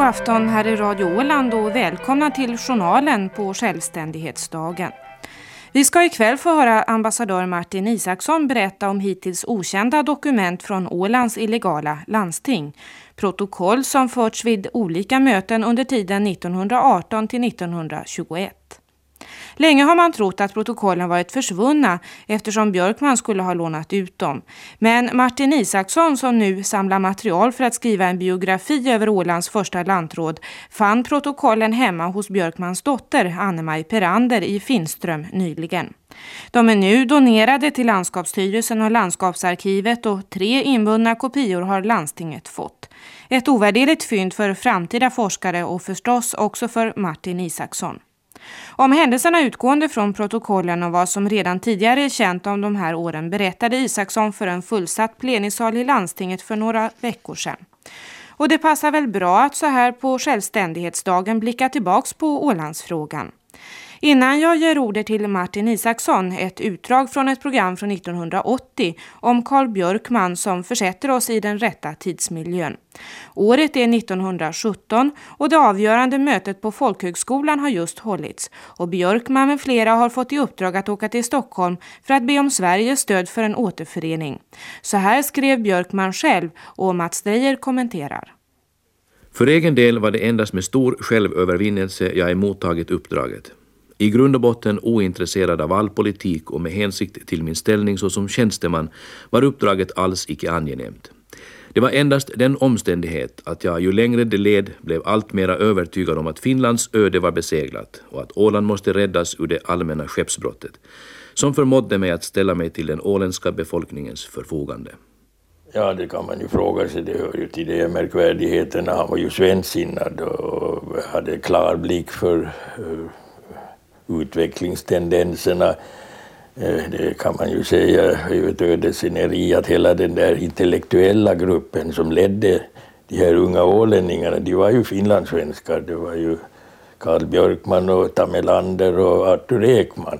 God afton här i Radio Åland och välkomna till journalen på självständighetsdagen. Vi ska ikväll få höra ambassadör Martin Isaksson berätta om hittills okända dokument från Ålands illegala landsting. Protokoll som förts vid olika möten under tiden 1918 till 1921. Länge har man trott att protokollen varit försvunna eftersom Björkman skulle ha lånat ut dem. Men Martin Isaksson som nu samlar material för att skriva en biografi över Ålands första lantråd fann protokollen hemma hos Björkmans dotter Anne-Maj Perander i Finström nyligen. De är nu donerade till Landskapsstyrelsen och Landskapsarkivet och tre inbundna kopior har landstinget fått. Ett ovärderligt fynd för framtida forskare och förstås också för Martin Isaksson. Om händelserna utgående från protokollen och vad som redan tidigare är känt om de här åren berättade Isaksson för en fullsatt plenisal i landstinget för några veckor sedan. Och det passar väl bra att så här på självständighetsdagen blicka tillbaks på Ålandsfrågan. Innan jag ger ordet till Martin Isaksson, ett utdrag från ett program från 1980 om Carl Björkman som försätter oss i den rätta tidsmiljön. Året är 1917 och det avgörande mötet på Folkhögskolan har just hållits och Björkman med flera har fått i uppdrag att åka till Stockholm för att be om Sveriges stöd för en återförening. Så här skrev Björkman själv och Mats Dreyer kommenterar. För egen del var det endast med stor självövervinnelse jag emottagit uppdraget. I grund och botten ointresserad av all politik och med hänsikt till min ställning såsom tjänsteman var uppdraget alls icke angenämt. Det var endast den omständighet att jag ju längre det led blev alltmera övertygad om att Finlands öde var beseglat och att Åland måste räddas ur det allmänna skeppsbrottet, som förmådde mig att ställa mig till den åländska befolkningens förfogande. Ja, det kan man ju fråga sig. Det hör ju till de märkvärdigheterna. Han var ju svensksinnad och hade klar blick för eh, utvecklingstendenserna. Eh, det kan man ju säga är ett ödesceneri att hela den där intellektuella gruppen som ledde de här unga ålänningarna, de var ju finlandssvenskar. Det var ju Karl Björkman och Tamelander och Artur Ekman.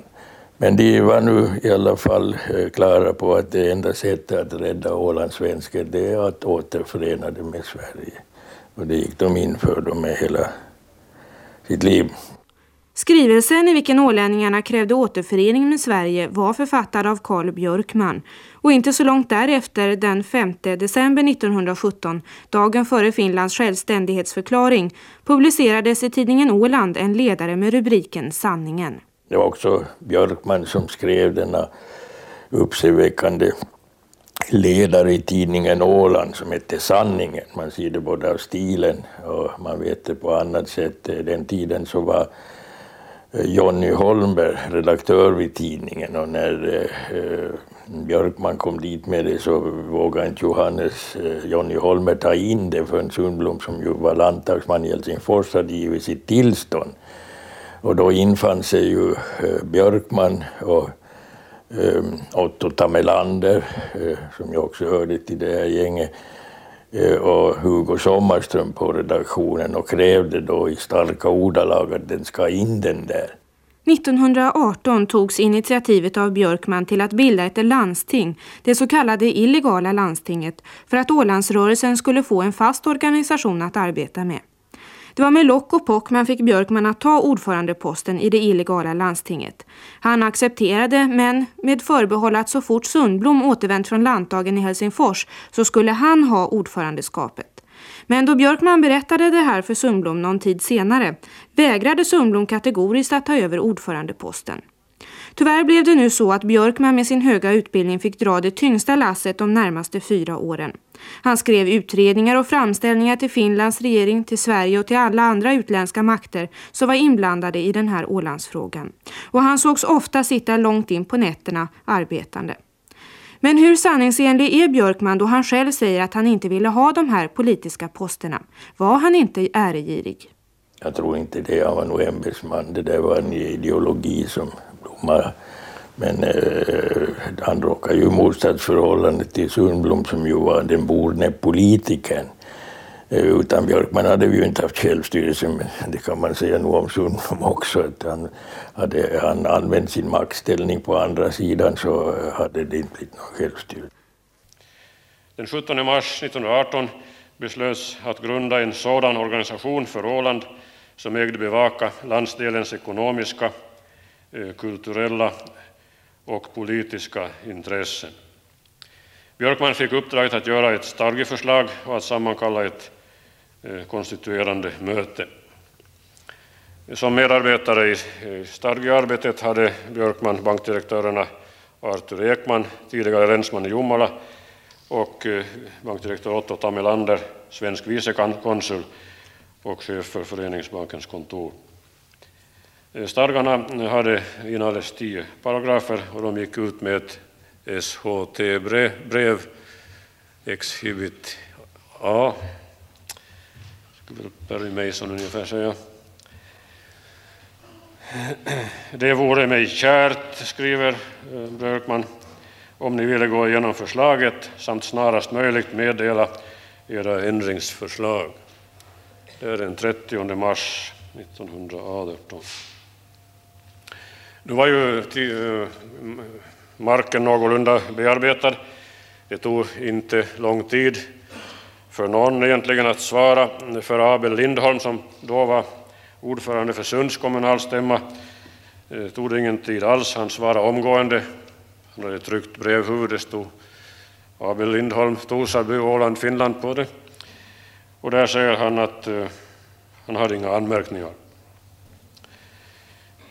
Men de var nu i alla fall eh, klara på att det enda sättet att rädda ålandssvenskar det är att återförena dem med Sverige. Och det gick de in för med hela sitt liv. Skrivelsen i vilken ålänningarna krävde återförening med Sverige var författad av Carl Björkman och inte så långt därefter den 5 december 1917, dagen före Finlands självständighetsförklaring, publicerades i tidningen Åland en ledare med rubriken Sanningen. Det var också Björkman som skrev denna uppseendeväckande ledare i tidningen Åland som hette Sanningen. Man ser det både av stilen och man vet det på annat sätt. Den tiden så var Eh, Jonny Holmberg, redaktör vid tidningen och när eh, eh, Björkman kom dit med det så vågade inte Johannes eh, Jonny Holmberg ta in det förrän Sundblom som ju var landtagsman i Helsingfors hade givit sitt tillstånd. Och då infann sig ju eh, Björkman och eh, Otto Tamelander, eh, som jag också hörde till det här gänget, Eh, och Hugo Sommarström på redaktionen och krävde då i starka ordalag att den ska in den där. 1918 togs initiativet av Björkman till att bilda ett landsting, det så kallade illegala landstinget, för att Ålandsrörelsen skulle få en fast organisation att arbeta med. Det var med lock och pock man fick Björkman att ta ordförandeposten i det illegala landstinget. Han accepterade men med förbehåll att så fort Sundblom återvänt från landtagen i Helsingfors så skulle han ha ordförandeskapet. Men då Björkman berättade det här för Sundblom någon tid senare vägrade Sundblom kategoriskt att ta över ordförandeposten. Tyvärr blev det nu så att Björkman med sin höga utbildning fick dra det tyngsta lasset de närmaste fyra åren. Han skrev utredningar och framställningar till Finlands regering, till Sverige och till alla andra utländska makter som var inblandade i den här Ålandsfrågan. Och han sågs ofta sitta långt in på nätterna arbetande. Men hur sanningsenlig är Björkman då han själv säger att han inte ville ha de här politiska posterna? Var han inte äregirig? Jag tror inte det. Han var nog ämbetsman. Det där var en ideologi som blommade men eh, han råkade ju i motsatsförhållande till Sundblom som ju var den borne politikern. Eh, utan Björkman hade vi ju inte haft självstyrelse, men det kan man säga nog om Sundblom också. Att han, hade han använt sin maktställning på andra sidan så hade det inte blivit någon självstyrelse. Den 17 mars 1918 beslöts att grunda en sådan organisation för Åland som ägde bevaka landsdelens ekonomiska, kulturella och politiska intressen. Björkman fick uppdraget att göra ett stadgeförslag och att sammankalla ett konstituerande möte. Som medarbetare i stadgearbetet hade Björkman bankdirektörerna Artur Ekman, tidigare länsman i Jomala, och bankdirektör Otto Tamelander, svensk vicekonsul och chef för Föreningsbankens kontor. Stadgarna hade inalles tio paragrafer och de gick ut med ett SHT-brev, Exhibit A, skulle Perry Mason ungefär säga. Det vore mig kärt, skriver eh, Björkman, om ni ville gå igenom förslaget samt snarast möjligt meddela era ändringsförslag. Det är den 30 mars 1918. Nu var ju eh, marken någorlunda bearbetad. Det tog inte lång tid för någon egentligen att svara. För Abel Lindholm som då var ordförande för Sunds kommunalstämma det eh, tog det ingen tid alls. Han svarade omgående. Han hade tryckt brevhuvud. Det stod Abel Lindholm, Torsarby, Åland, Finland på det. Och där säger han att eh, han hade inga anmärkningar.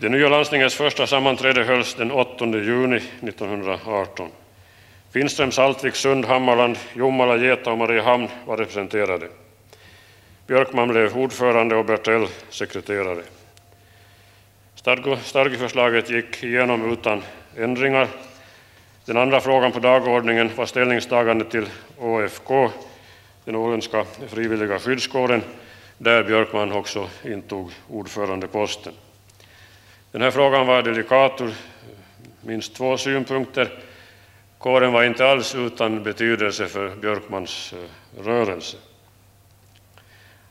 Det nya landstingets första sammanträde hölls den 8 juni 1918. Finström, Saltvik, Sund, Hammarland, Jomala, Geta och Mariehamn var representerade. Björkman blev ordförande och Bertell sekreterare. Stadgeförslaget gick igenom utan ändringar. Den andra frågan på dagordningen var ställningstagande till ÅFK, den åländska frivilliga skyddskåren, där Björkman också intog ordförandeposten. Den här frågan var delikat ur minst två synpunkter. Kåren var inte alls utan betydelse för Björkmans eh, rörelse.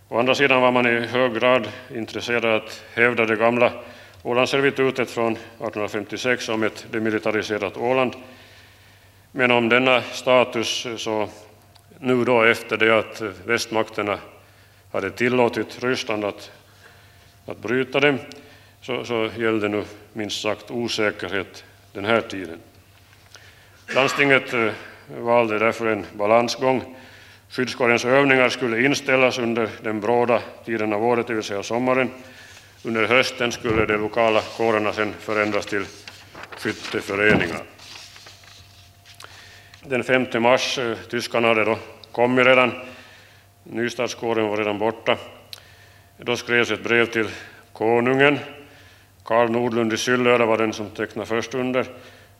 Å andra sidan var man i hög grad intresserad av att hävda det gamla Ålandsservitutet från 1856 om ett demilitariserat Åland. Men om denna status eh, så nu då efter det att eh, västmakterna hade tillåtit Ryssland att, att bryta dem så, så gällde nu minst sagt osäkerhet den här tiden. Landstinget eh, valde därför en balansgång. Skyddskårens övningar skulle inställas under den bråda tiden av året, det vill säga sommaren. Under hösten skulle de lokala kårerna sedan förändras till skytteföreningar. Den 5 mars, eh, tyskarna hade då kommit redan, nystadskåren var redan borta. Då skrevs ett brev till konungen Karl Nordlund i Syllöda var den som tecknade först under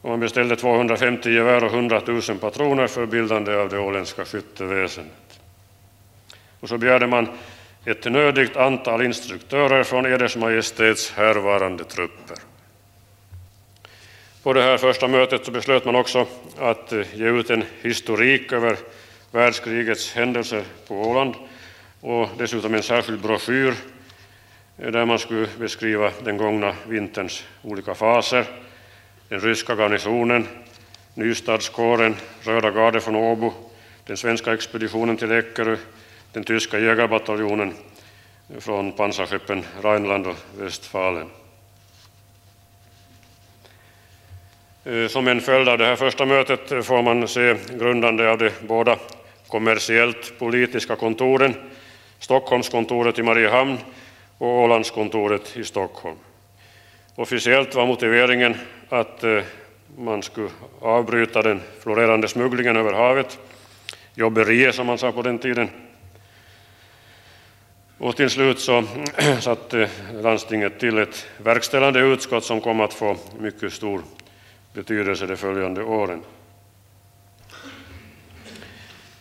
och man beställde 250 gevär och 100 000 patroner för bildande av det åländska skytteväsendet. Och så begärde man ett nödigt antal instruktörer från Eders Majestäts härvarande trupper. På det här första mötet så beslöt man också att eh, ge ut en historik över världskrigets händelser på Åland och dessutom en särskild broschyr där man skulle beskriva den gångna vinterns olika faser. Den ryska garnisonen, nystadskåren, Röda garde från Åbo, den svenska expeditionen till Eckerö, den tyska jägarbataljonen från pansarskeppen Rheinland och Westfalen. Eh, som en följd av det här första mötet får man se grundande av de båda kommersiellt politiska kontoren, Stockholmskontoret i Mariehamn och Ålandskontoret i Stockholm. Officiellt var motiveringen att eh, man skulle avbryta den florerande smugglingen över havet, jobberiet som man sa på den tiden. Och till slut så satte landstinget till ett verkställande utskott som kom att få mycket stor betydelse de följande åren.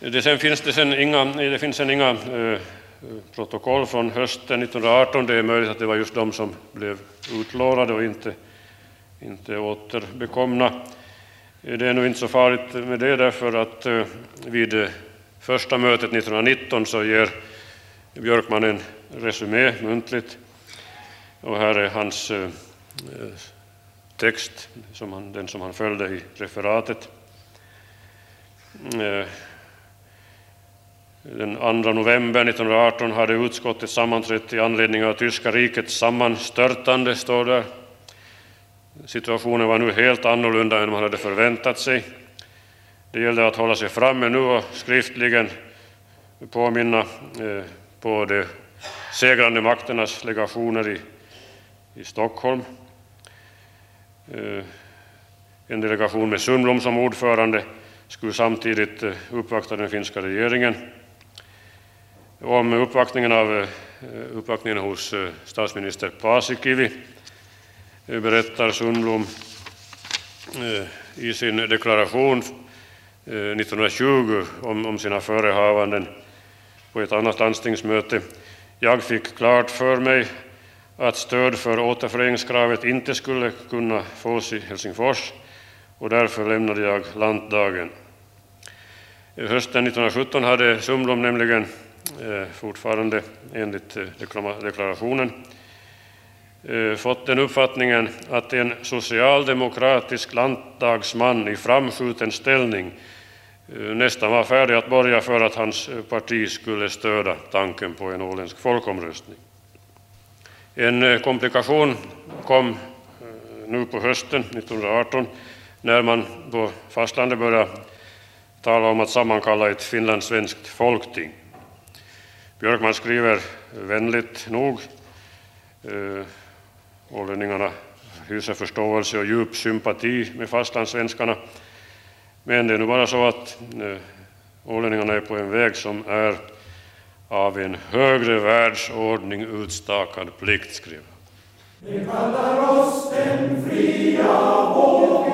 Det, sen finns det, sen inga, det finns sen inga eh, protokoll från hösten 1918. Det är möjligt att det var just de som blev utlånade och inte, inte återbekomna. Det är nog inte så farligt med det därför att eh, vid första mötet 1919 så ger Björkman en resumé muntligt och här är hans eh, eh, text, som han, den som han följde i referatet. Den 2 november 1918 hade utskottet sammanträtt i anledning av tyska rikets sammanstörtande, står där. Situationen var nu helt annorlunda än man hade förväntat sig. Det gällde att hålla sig framme nu och skriftligen påminna eh, på de segrande makternas legationer i, i Stockholm. Eh, en delegation med Sundblom som ordförande skulle samtidigt eh, uppvakta den finska regeringen. Om uppvaktningen, av, eh, uppvaktningen hos eh, statsminister Paasikivi eh, berättar Sundblom i sin deklaration 1920 om, om sina förehavanden på ett annat landstingsmöte. Jag fick klart för mig att stöd för återföreningskravet inte skulle kunna fås i Helsingfors och därför lämnade jag lantdagen. Hösten 1917 hade Sundblom nämligen Eh, fortfarande enligt eh, deklarationen eh, fått den uppfattningen att en socialdemokratisk lantdagsman i framskjuten ställning nästan var färdig att borga för att hans parti skulle stödja tanken på en åländsk folkomröstning. En komplikation kom nu på hösten 1918 när man på fastlandet började tala om att sammankalla ett finlandssvenskt folkting. Björkman skriver vänligt nog. Eh, ålänningarna hyser förståelse och djup sympati med fastlandssvenskarna men det är nu bara så att eh, ålänningarna är på en väg som är av en högre världsordning utstakad plikt, skriver Vi kallar oss den fria vågen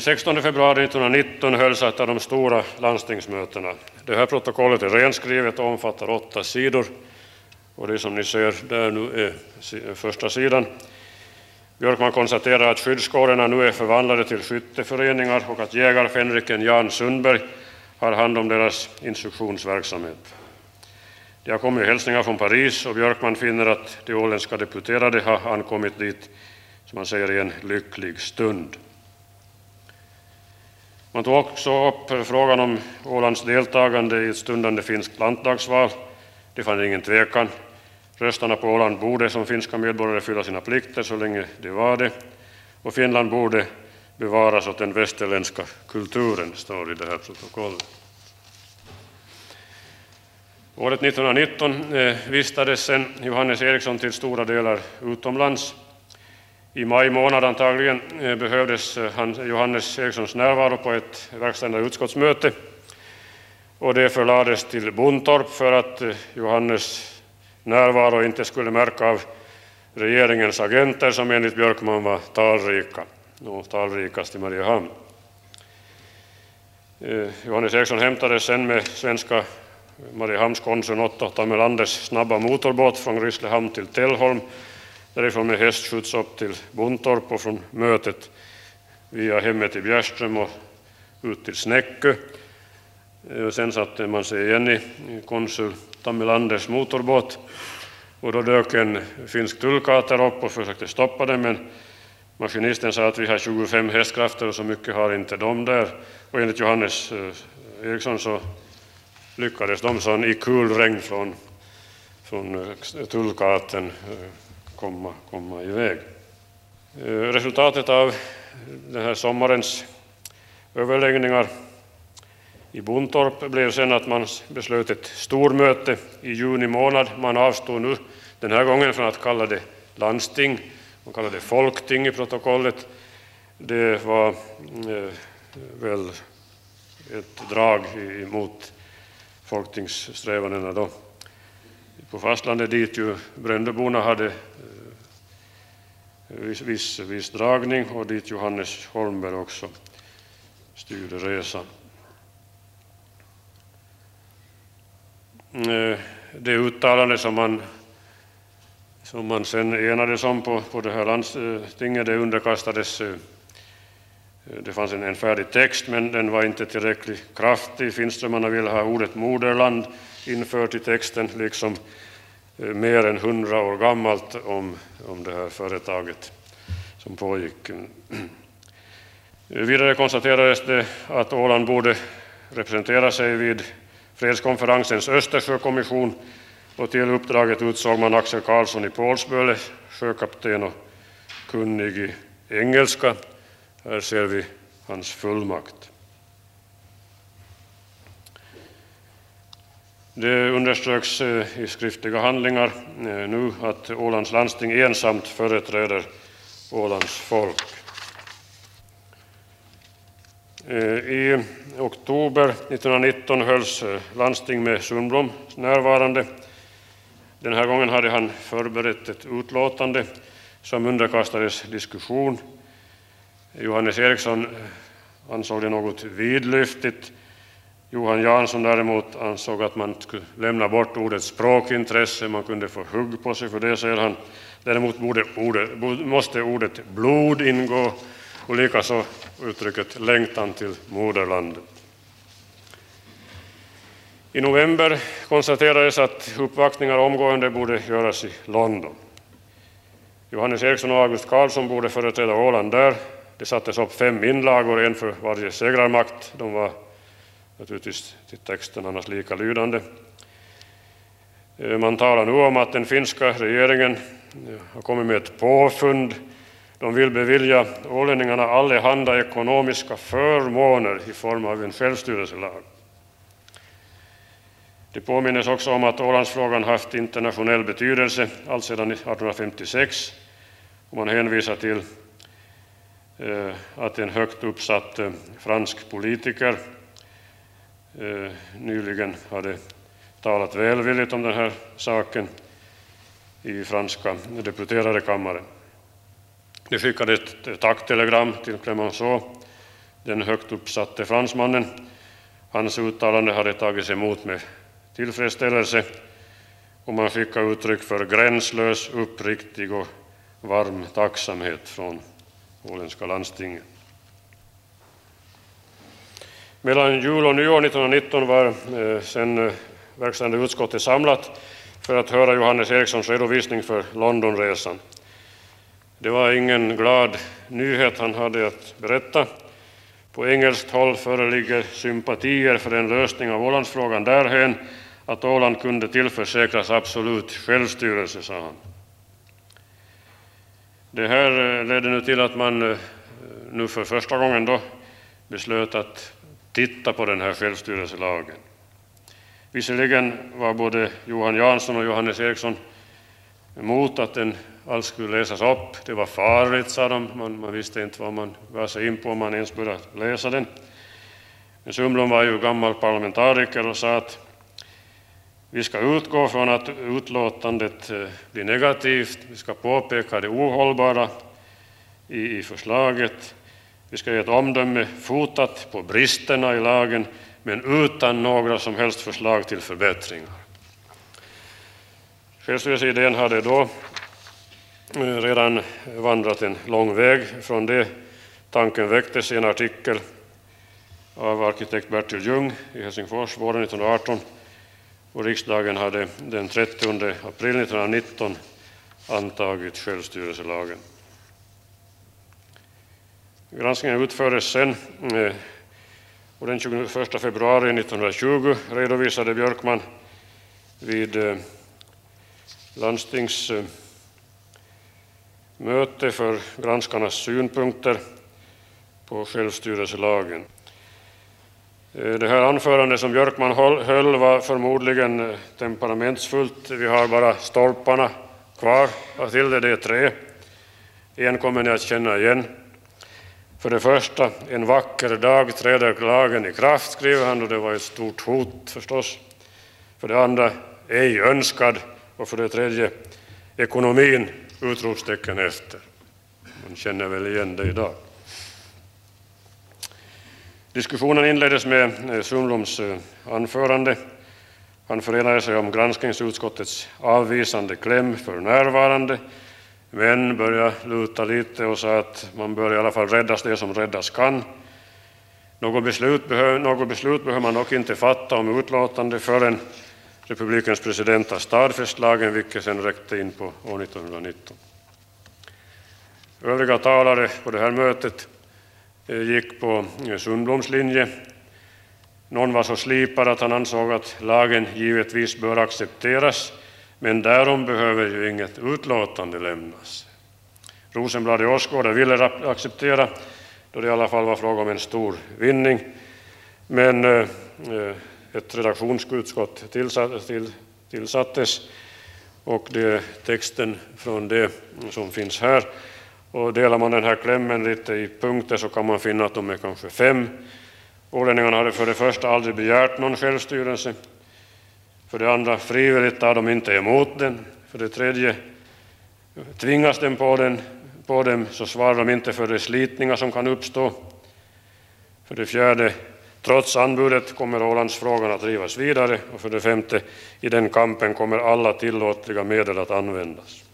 Den 16 februari 1919 hölls ett av de stora landstingsmötena. Det här protokollet är renskrivet och omfattar åtta sidor. Och det som ni ser där nu är första sidan. Björkman konstaterar att skyddskårerna nu är förvandlade till skytteföreningar och att jägarfänriken Jan Sundberg har hand om deras instruktionsverksamhet. Det har kommit hälsningar från Paris och Björkman finner att de åländska deputerade har ankommit dit, som man säger, i en lycklig stund. Man tog också upp frågan om Ålands deltagande i ett stundande finskt lantdagsval. Det fanns ingen tvekan. Röstarna på Åland borde som finska medborgare fylla sina plikter så länge de var det. Och Finland borde bevaras åt den västerländska kulturen, står i det här protokollet. Året 1919 eh, vistades sen Johannes Eriksson till stora delar utomlands. I maj månad antagligen eh, behövdes eh, Johannes Erikssons närvaro på ett verkställande utskottsmöte. Och det förlades till Bontorp för att eh, Johannes närvaro inte skulle märka av regeringens agenter som enligt Björkman var talrika. Och talrikast i Mariehamn. Johannes Eriksson hämtades sen med svenska Mariehamnskonsuln Otto Tamelanders snabba motorbåt från Grisslehamn till Tellholm därifrån med hästskjuts upp till Bontorp och från mötet via hemmet i Bjärström och ut till Snäckö. Eh, sen satte man sig igen i konsul Tammelanders motorbåt och då dök en finsk tullkater upp och försökte stoppa den men maskinisten sa att vi har 25 hästkrafter och så mycket har inte de där och enligt Johannes eh, Eriksson så lyckades de sån i kulregn från, från eh, tullkaten komma, komma iväg. Eh, resultatet av den här sommarens överläggningar i Buntorp blev sen att man beslöt ett stormöte i juni månad. Man avstod nu den här gången från att kalla det landsting, man kallade det folkting i protokollet. Det var eh, väl ett drag emot folktingssträvandena då. På fastlandet dit ju Brändeborna hade viss, viss, viss dragning och dit Johannes Holmberg också styrde resan. Eh, det uttalande som man, som man sen enades om på, på det här landstinget, det underkastades eh, det fanns en, en färdig text, men den var inte tillräckligt kraftig. Finströmmarna ville ha ordet moderland infört i texten, liksom Eh, mer än hundra år gammalt om, om det här företaget som pågick. Vidare konstaterades det att Åland borde representera sig vid fredskonferensens Östersjökommission och till uppdraget utsåg man Axel Karlsson i Pålsböle, sjökapten och kunnig i engelska. Här ser vi hans fullmakt. Det underströks eh, i skriftliga handlingar eh, nu att Ålands landsting ensamt företräder Ålands folk. Eh, I oktober 1919 hölls landsting med Sundblom närvarande. Den här gången hade han förberett ett utlåtande som underkastades diskussion. Johannes Eriksson ansåg det något vidlyftigt. Johan Jansson däremot ansåg att man skulle lämna bort ordet språkintresse, man kunde få hugg på sig för det, säger han. Däremot borde ordet, måste ordet blod ingå och likaså uttrycket längtan till moderlandet. I november konstaterades att uppvaktningar omgående borde göras i London. Johannes Eriksson och August Karlsson borde företräda Åland där. Det sattes upp fem inlagor, en för varje segrarmakt. De var naturligtvis till texten annars likalydande. Eh, man talar nu om att den finska regeringen eh, har kommit med ett påfund. De vill bevilja ålänningarna allehanda ekonomiska förmåner i form av en självstyrelselag. Det påminnes också om att Ålandsfrågan haft internationell betydelse alltsedan 1856 och man hänvisar till eh, att en högt uppsatt fransk politiker Eh, nyligen hade talat välvilligt om den här saken i franska deputerade kammaren. De skickade ett tacktelegram till Clemenceau, den högt uppsatte fransmannen. Hans uttalande hade tagits emot med tillfredsställelse och man fick uttryck för gränslös, uppriktig och varm tacksamhet från åländska landstinget. Mellan jul och nyår 1919 var eh, sen eh, verkställande utskottet samlat för att höra Johannes Erikssons redovisning för Londonresan. Det var ingen glad nyhet han hade att berätta. På engelskt håll föreligger sympatier för en lösning av Ålandsfrågan därhän att Åland kunde tillförsäkras absolut självstyrelse, sa han. Det här eh, ledde nu till att man nu för första gången då beslöt att titta på den här självstyrelselagen. Visserligen var både Johan Jansson och Johannes Eriksson emot att den alls skulle läsas upp. Det var farligt, sa de. Man, man visste inte vad man gav sig in på om man ens började läsa den. Men Sundblom var ju gammal parlamentariker och sa att vi ska utgå från att utlåtandet eh, blir negativt. Vi ska påpeka det ohållbara i, i förslaget. Vi ska ge ett omdöme fotat på bristerna i lagen men utan några som helst förslag till förbättringar. Självstyrelseidén hade då eh, redan vandrat en lång väg från det tanken väcktes i en artikel av arkitekt Bertil Ljung i Helsingfors våren 1918 och riksdagen hade den 30 april 1919 antagit självstyrelselagen. Granskningen utfördes sen eh, och den 21 februari 1920 redovisade Björkman vid eh, landstingsmöte för granskarnas synpunkter på självstyrelselagen. Eh, det här anförandet som Björkman höll var förmodligen temperamentsfullt. Vi har bara stolparna kvar. Till det, det är tre. En kommer ni att känna igen. För det första, en vacker dag träder lagen i kraft, skriver han, och det var ett stort hot förstås. För det andra, ej önskad. Och för det tredje, ekonomin! Utropstecken efter. Man känner väl igen det idag. Diskussionen inleddes med eh, Sundbloms eh, anförande. Han förenade sig om granskningsutskottets avvisande kläm för närvarande, men började luta lite och sa att man bör i alla fall räddas det som räddas kan. Något beslut, behöver, något beslut behöver man dock inte fatta om utlåtande förrän republikens president har stadfäst lagen, vilket sedan räckte in på år 1919. Övriga talare på det här mötet eh, gick på eh, Sundbloms linje. Någon var så slipad att han ansåg att lagen givetvis bör accepteras, men därom behöver ju inget utlåtande lämnas. Rosenblad i Åskåda ville acceptera, då det i alla fall var fråga om en stor vinning, men eh, eh ett redaktionsutskott tillsattes och det är texten från det som finns här. Och delar man den här klämmen lite i punkter så kan man finna att de är kanske fem. Ålänningarna hade för det första aldrig begärt någon självstyrelse. För det andra, frivilligt tar de inte emot den. För det tredje, tvingas den på, den på dem så svarar de inte för de slitningar som kan uppstå. För det fjärde, trots anbudet kommer Ålandsfrågan att drivas vidare. Och för det femte, i den kampen kommer alla tillåtliga medel att användas.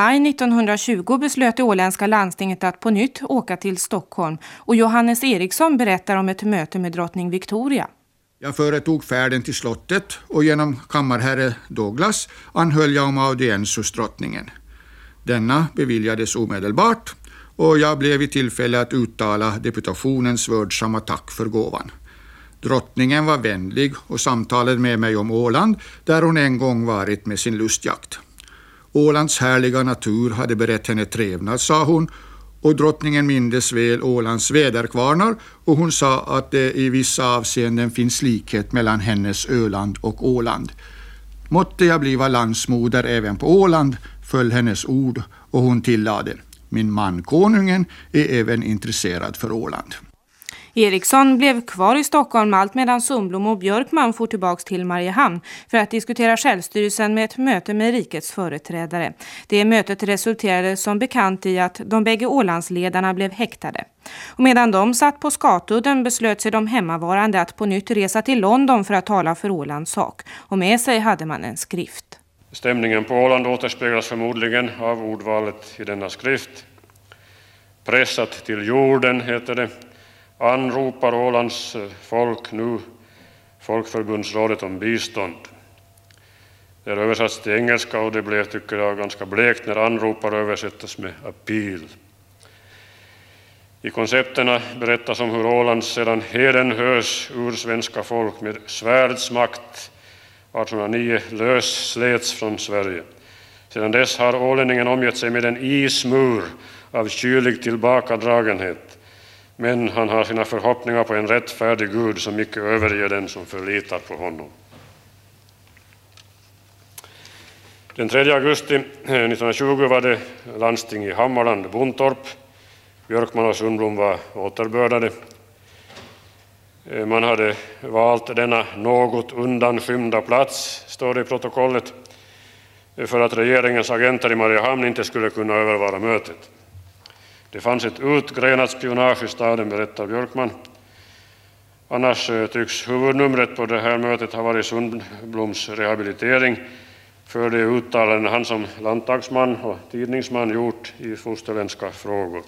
Maj 1920 beslöt det åländska landstinget att på nytt åka till Stockholm och Johannes Eriksson berättar om ett möte med drottning Victoria. Jag företog färden till slottet och genom kammarherre Douglas anhöll jag om audiens hos drottningen. Denna beviljades omedelbart och jag blev i tillfälle att uttala deputationens vördsamma tack för gåvan. Drottningen var vänlig och samtalade med mig om Åland där hon en gång varit med sin lustjakt. Ålands härliga natur hade berett henne trevnad, sa hon, och drottningen mindes väl Ålands väderkvarnar och hon sa att det i vissa avseenden finns likhet mellan hennes Öland och Åland. Måtte jag bliva landsmoder även på Åland, föll hennes ord och hon tillade, min man konungen är även intresserad för Åland. Eriksson blev kvar i Stockholm allt medan Sundblom och Björkman for tillbaka till Mariehamn för att diskutera självstyrelsen med ett möte med rikets företrädare. Det mötet resulterade som bekant i att de bägge Ålandsledarna blev häktade. Och medan de satt på Skatudden beslöt sig de hemmavarande att på nytt resa till London för att tala för Ålands sak. Och med sig hade man en skrift. Stämningen på Åland återspeglas förmodligen av ordvalet i denna skrift. Pressat till jorden heter det anropar Ålands eh, folk nu Folkförbundsrådet om bistånd. Det är översatts till engelska och det blev, tycker jag, ganska blekt när anropar översätts med appeal. I koncepterna berättas om hur Åland sedan hedenhös ursvenska ur svenska folk med svärdsmakt 1809 lösslets från Sverige. Sedan dess har ålänningen omgett sig med en ismur av kylig tillbakadragenhet, men han har sina förhoppningar på en rättfärdig Gud som icke överger den som förlitar på honom. Den 3 augusti eh, 1920 var det landsting i Hammarland, Bontorp. Björkman och Sundblom var återbördade. Eh, man hade valt denna något undanskymda plats, står det i protokollet, eh, för att regeringens agenter i Mariehamn inte skulle kunna övervara mötet. Det fanns ett utgrenat spionage i staden, berättar Björkman. Annars tycks huvudnumret på det här mötet ha varit Sundbloms rehabilitering för de uttalanden han som landtagsman och tidningsman gjort i fosterländska frågor.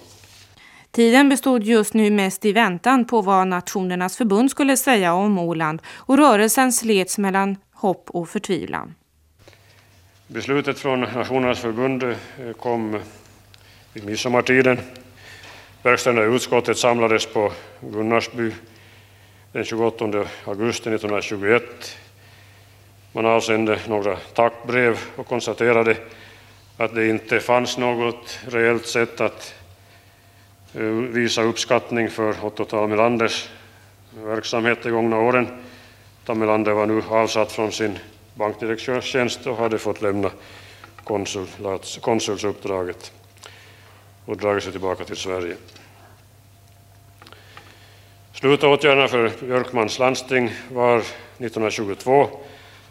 Tiden bestod just nu mest i väntan på vad Nationernas förbund skulle säga om Åland och rörelsen slets mellan hopp och förtvivlan. Beslutet från Nationernas förbund eh, kom vid midsommartiden. Verkställande utskottet samlades på Gunnarsby den 28 augusti 1921 man avsände några tackbrev och konstaterade att det inte fanns något reellt sätt att eh, visa uppskattning för Otto Talmelanders verksamhet de gångna åren. Talmelander var nu avsatt från sin bankdirektörstjänst och hade fått lämna konsulsuppdraget och dragit sig tillbaka till Sverige. Slutåtgärderna för Björkmans landsting var 1922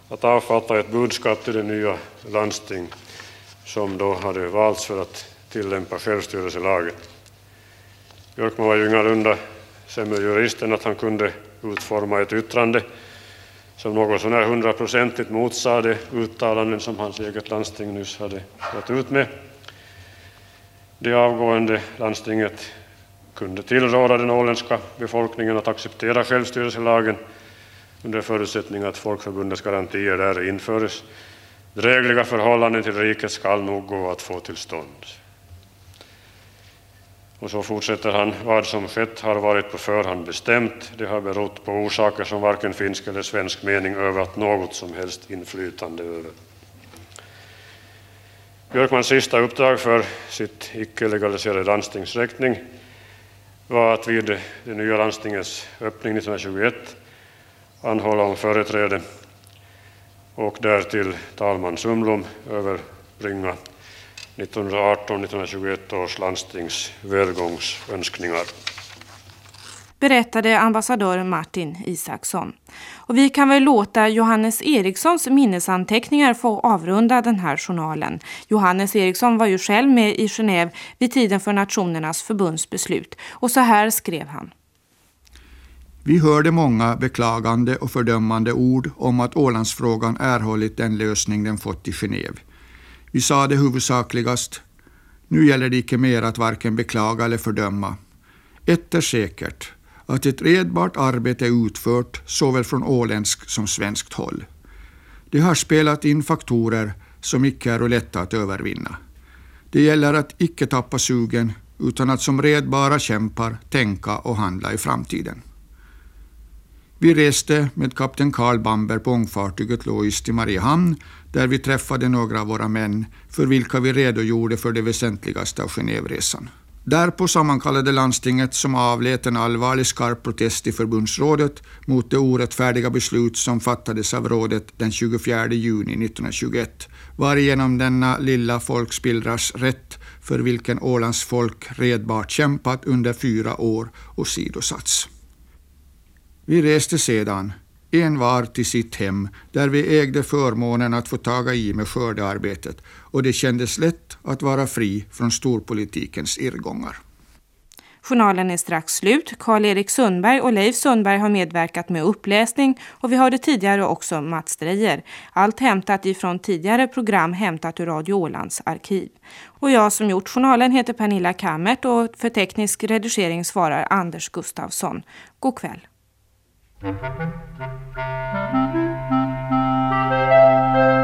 att avfatta ett budskap till det nya landsting som då hade valts för att tillämpa självstyrelselagen. Björkman var ju ingalunda sämre jurist än att han kunde utforma ett yttrande som något sånär hundraprocentigt motsade uttalanden som hans eget landsting nyss hade gått ut med. Det avgående landstinget kunde tillråda den åländska befolkningen att acceptera självstyrelselagen under förutsättning att Folkförbundets garantier där införes. Drägliga förhållanden till riket skall nog gå att få till stånd. Och så fortsätter han, vad som skett har varit på förhand bestämt. Det har berott på orsaker som varken finsk eller svensk mening övat något som helst inflytande över. Björkmans sista uppdrag för sitt icke legaliserade landstingsräkning var att vid det nya landstingets öppning 1921 anhålla om företräde och därtill talman Sumlom överbringa 1918-1921 års landstings välgångsönskningar. Berättade ambassadör Martin Isaksson. Och vi kan väl låta Johannes Erikssons minnesanteckningar få avrunda den här journalen. Johannes Eriksson var ju själv med i Genève vid tiden för Nationernas förbundsbeslut. Och så här skrev han. Vi hörde många beklagande och fördömande ord om att Ålandsfrågan erhållit den lösning den fått i Genève. Vi sa det huvudsakligast, nu gäller det icke mer att varken beklaga eller fördöma. Ett är säkert, att ett redbart arbete är utfört såväl från åländsk som svenskt håll. Det har spelat in faktorer som icke är lätta att övervinna. Det gäller att icke tappa sugen utan att som redbara kämpar tänka och handla i framtiden. Vi reste med kapten Karl Bamber på ångfartyget Lois till Mariehamn där vi träffade några av våra män för vilka vi redogjorde för det väsentligaste av Genèveresan. Därpå sammankallade landstinget som avlät en allvarlig skarp protest i förbundsrådet mot det orättfärdiga beslut som fattades av rådet den 24 juni 1921, varigenom denna lilla folkspillras rätt för vilken Ålands folk redbart kämpat under fyra år och sidosatts. Vi reste sedan, en var till sitt hem, där vi ägde förmånen att få taga i med skördearbetet och det kändes lätt att vara fri från storpolitikens irrgångar. Journalen är strax slut. Karl-Erik Sundberg och Leif Sundberg har medverkat med uppläsning och vi hörde tidigare också Mats Drejer. Allt hämtat ifrån tidigare program hämtat ur Radio Ålands arkiv. Och jag som gjort journalen heter Pernilla Kammert och för teknisk redigering svarar Anders Gustafsson. God kväll. Thank you.